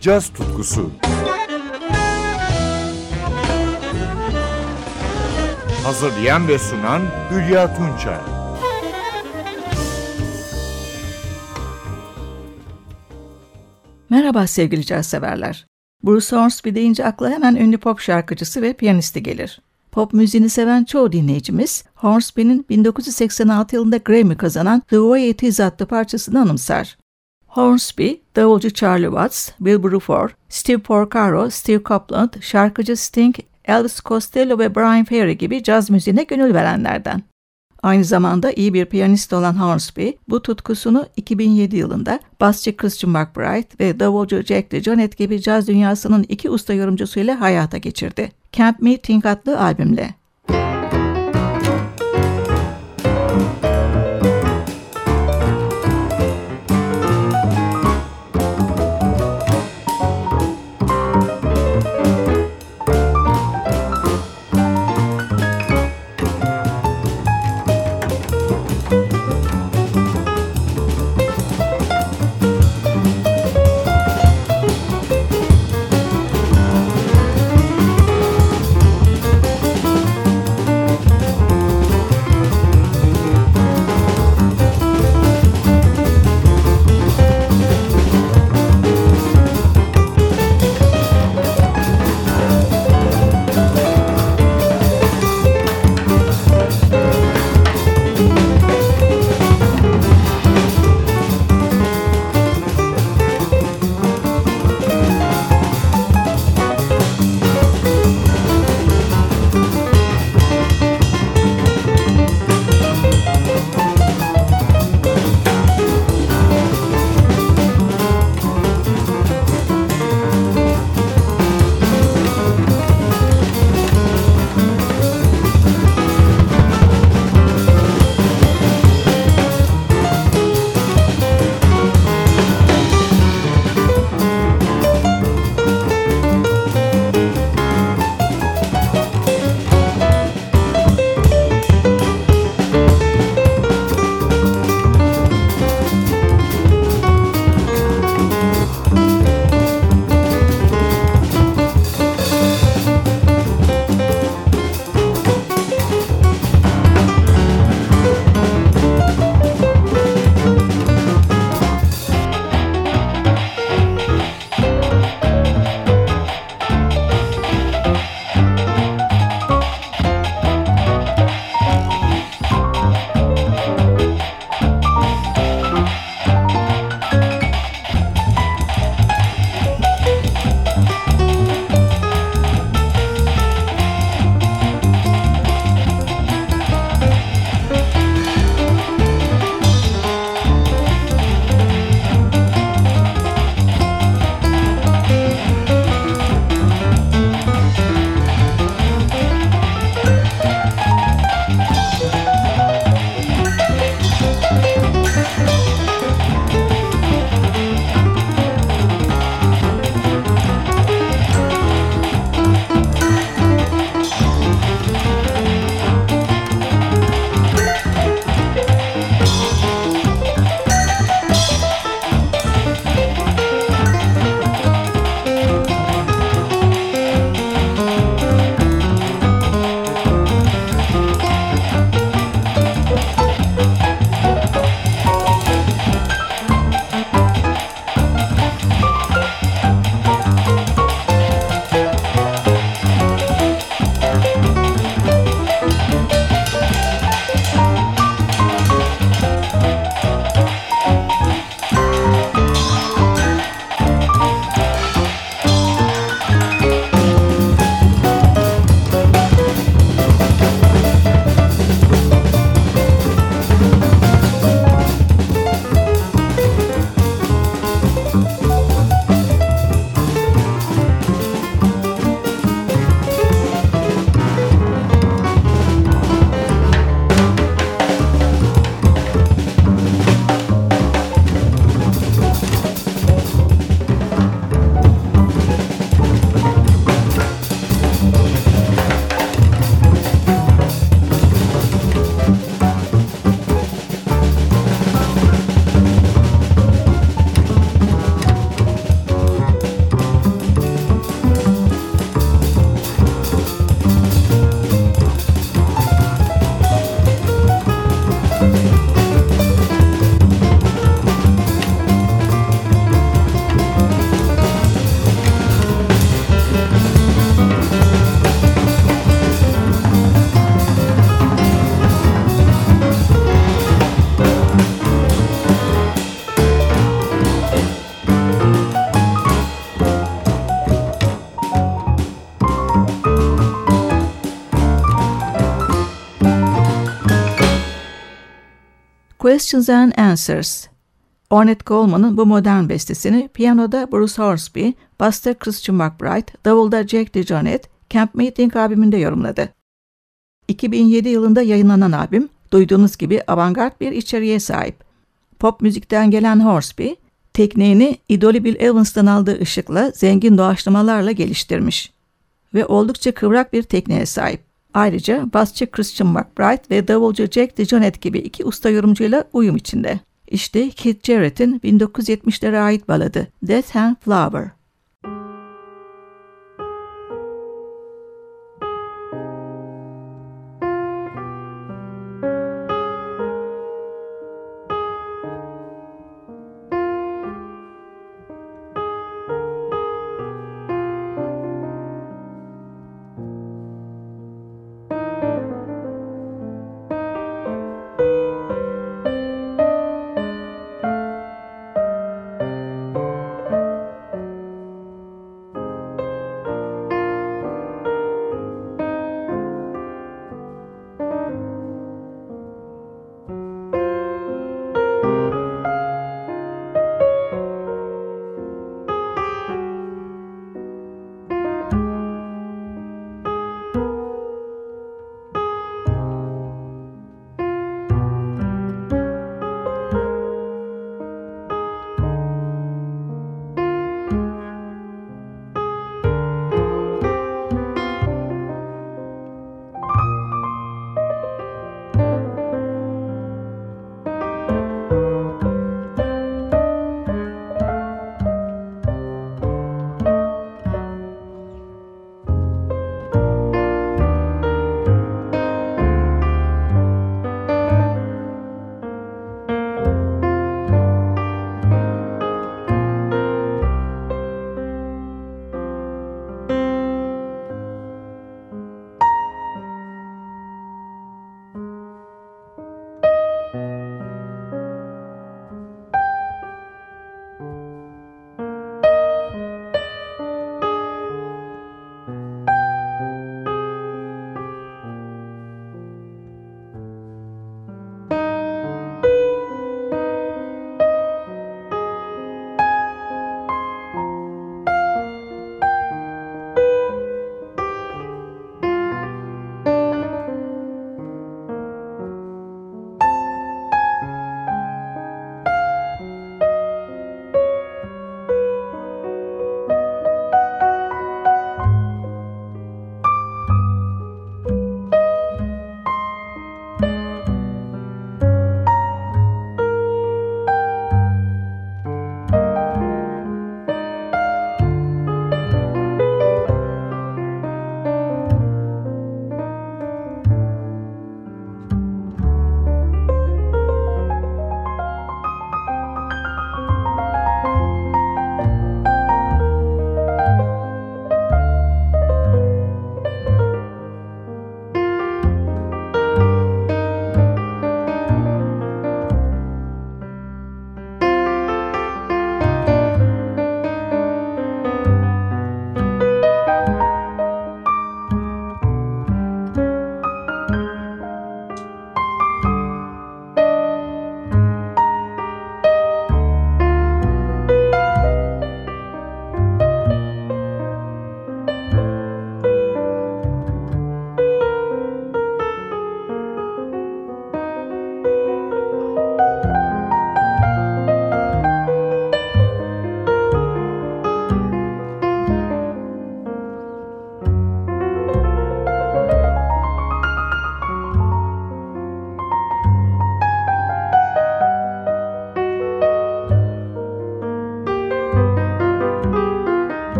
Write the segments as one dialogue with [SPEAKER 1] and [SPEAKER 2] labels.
[SPEAKER 1] caz tutkusu. Hazırlayan ve sunan Hülya Tunçay.
[SPEAKER 2] Merhaba sevgili caz severler. Bruce Hornsby deyince akla hemen ünlü pop şarkıcısı ve piyanisti gelir. Pop müziğini seven çoğu dinleyicimiz Hornsby'nin 1986 yılında Grammy kazanan The Way It Is adlı parçasını anımsar. Hornsby, davulcu Charlie Watts, Bill Bruford, Steve Porcaro, Steve Copeland, şarkıcı Sting, Elvis Costello ve Brian Ferry gibi caz müziğine gönül verenlerden. Aynı zamanda iyi bir piyanist olan Hornsby, bu tutkusunu 2007 yılında basçı Christian McBride ve davulcu Jack DeJohnette gibi caz dünyasının iki usta yorumcusuyla hayata geçirdi. Camp Meeting adlı albümle. Questions and Answers. Ornette Coleman'ın bu modern bestesini piyanoda Bruce Hornsby, basta Christian McBride, davulda Jack DeJohnette, Camp Meeting albümünde yorumladı. 2007 yılında yayınlanan albüm, duyduğunuz gibi avantgard bir içeriğe sahip. Pop müzikten gelen Hornsby, tekniğini idolü Bill Evans'tan aldığı ışıkla zengin doğaçlamalarla geliştirmiş ve oldukça kıvrak bir tekniğe sahip. Ayrıca basçı Christian McBride ve davulcu Jack DeJohnette gibi iki usta yorumcuyla uyum içinde. İşte Keith Jarrett'in 1970'lere ait baladı Death and Flower.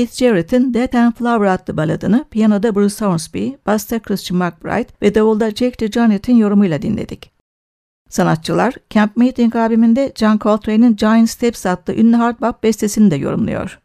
[SPEAKER 2] Keith Jarrett'in Death and Flower adlı baladını piyanoda Bruce Hornsby, basta Christian McBride ve davulda Jake DeJohnette'in yorumuyla dinledik. Sanatçılar Camp Meeting albümünde John Coltrane'in Giant Steps adlı ünlü hard bop bestesini de yorumluyor.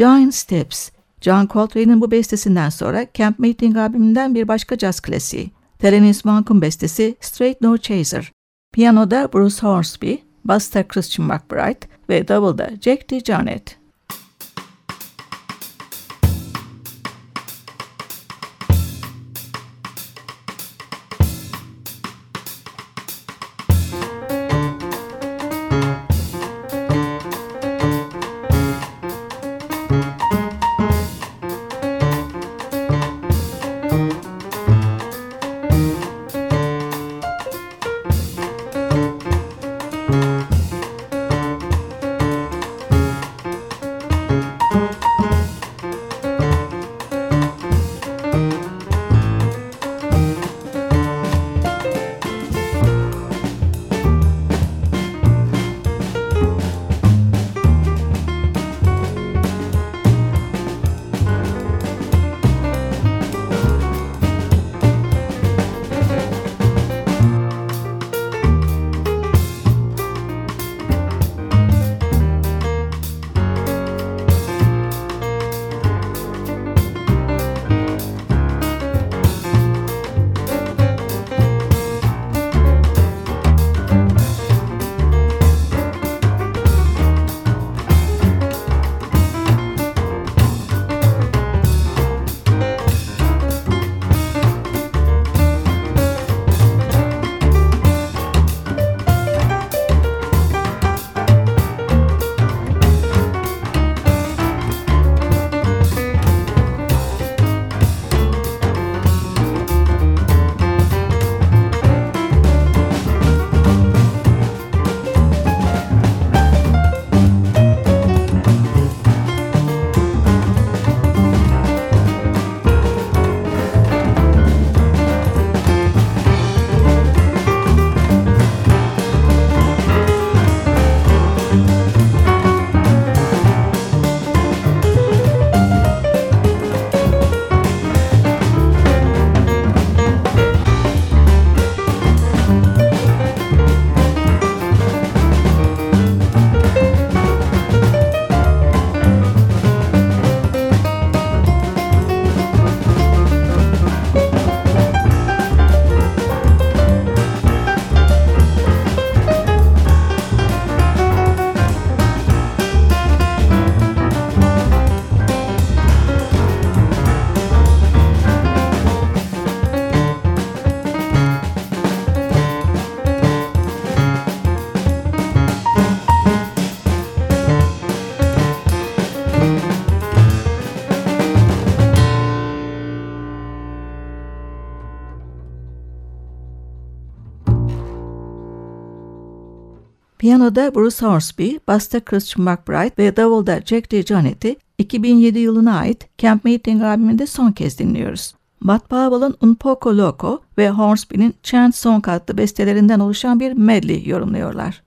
[SPEAKER 2] Giant Steps, John Coltrane'in bu bestesinden sonra Camp Meeting albümünden bir başka caz klasiği. Thelonious Monk'un bestesi Straight No Chaser. Piyanoda Bruce Hornsby, Basta Christian McBride ve Double'da Jack DeJohnette. Piyanoda Bruce Hornsby, Basta Christian McBride ve Davulda Jack DeJohnette'i 2007 yılına ait Camp Meeting albümünde son kez dinliyoruz. Bud Powell'ın Un Poco Loco ve Hornsby'nin Chant Song adlı bestelerinden oluşan bir medley yorumluyorlar.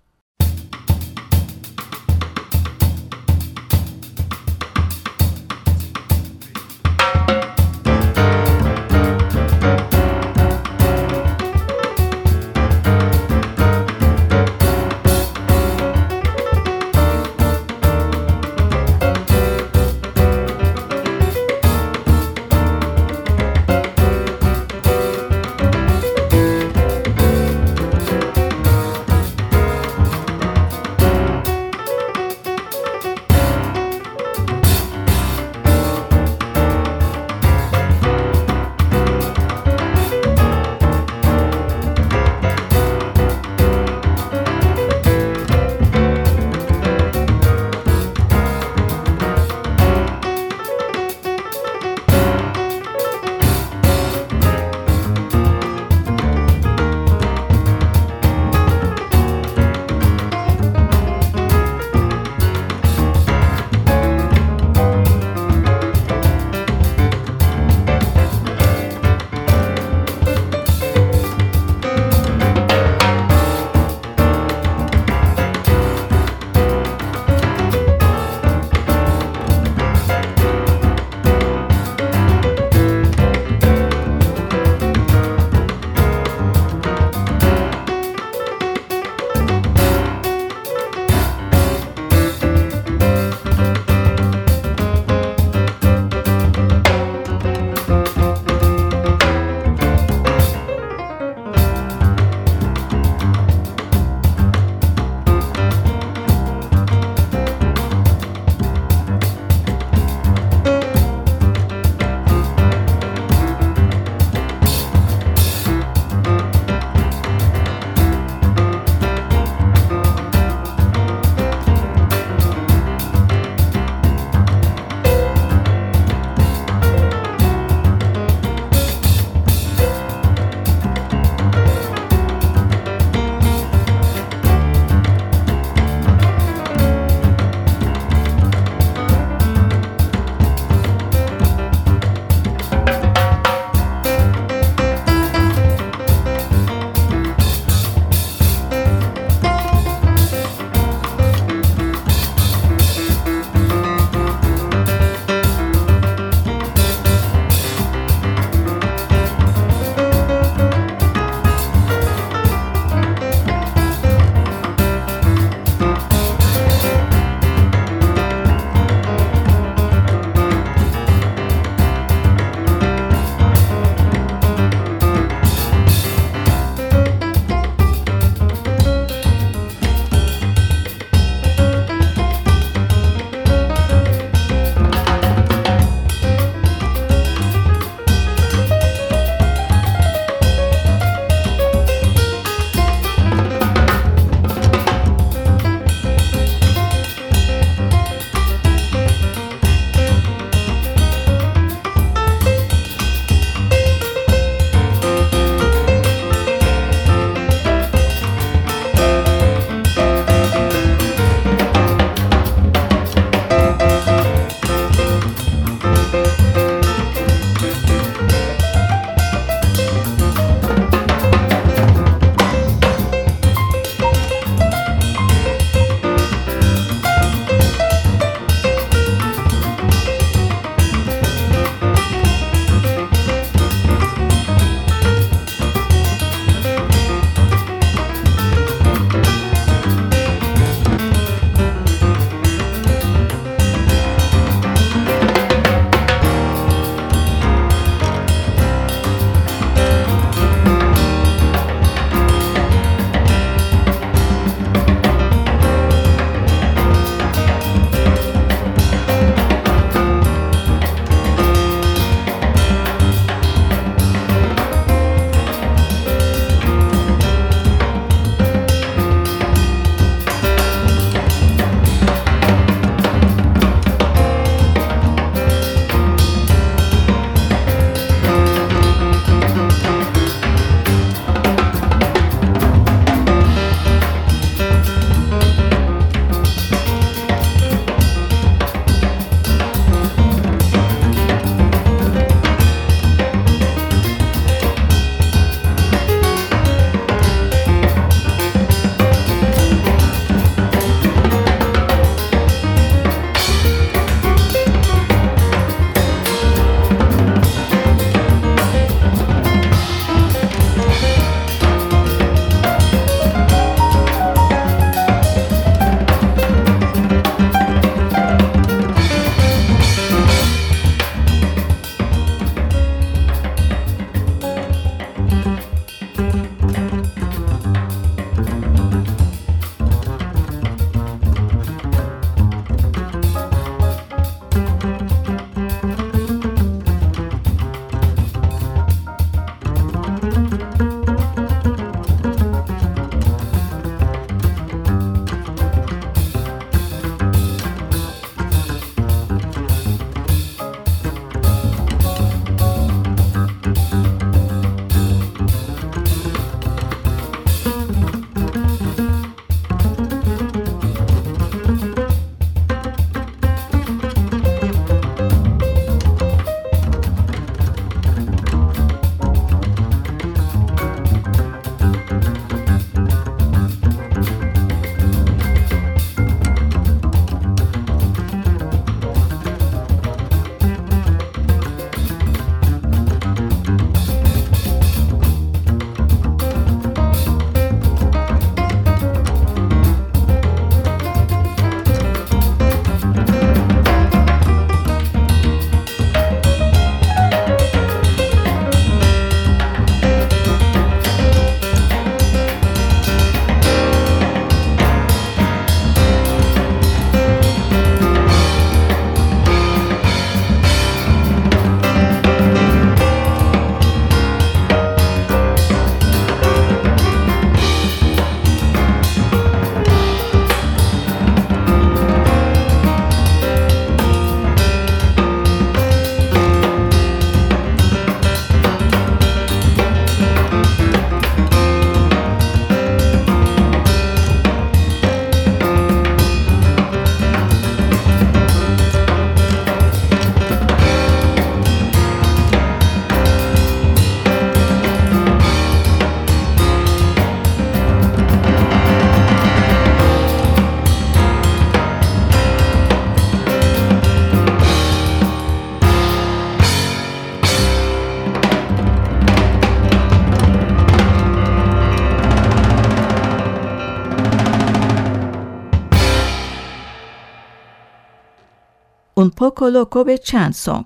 [SPEAKER 2] Un Poco Loco ve Chant Song.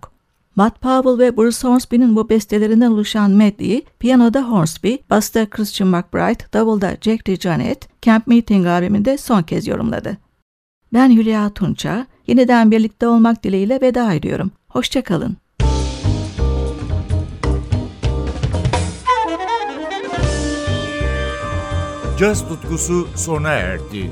[SPEAKER 2] Matt Powell ve Bruce Hornsby'nin bu bestelerinden oluşan medley, piyanoda Hornsby, basta Christian McBride, davulda Jack DeJohnette, Camp Meeting albümünde son kez yorumladı. Ben Hülya Tunça, yeniden birlikte olmak dileğiyle veda ediyorum. Hoşçakalın.
[SPEAKER 1] Caz tutkusu sona erdi.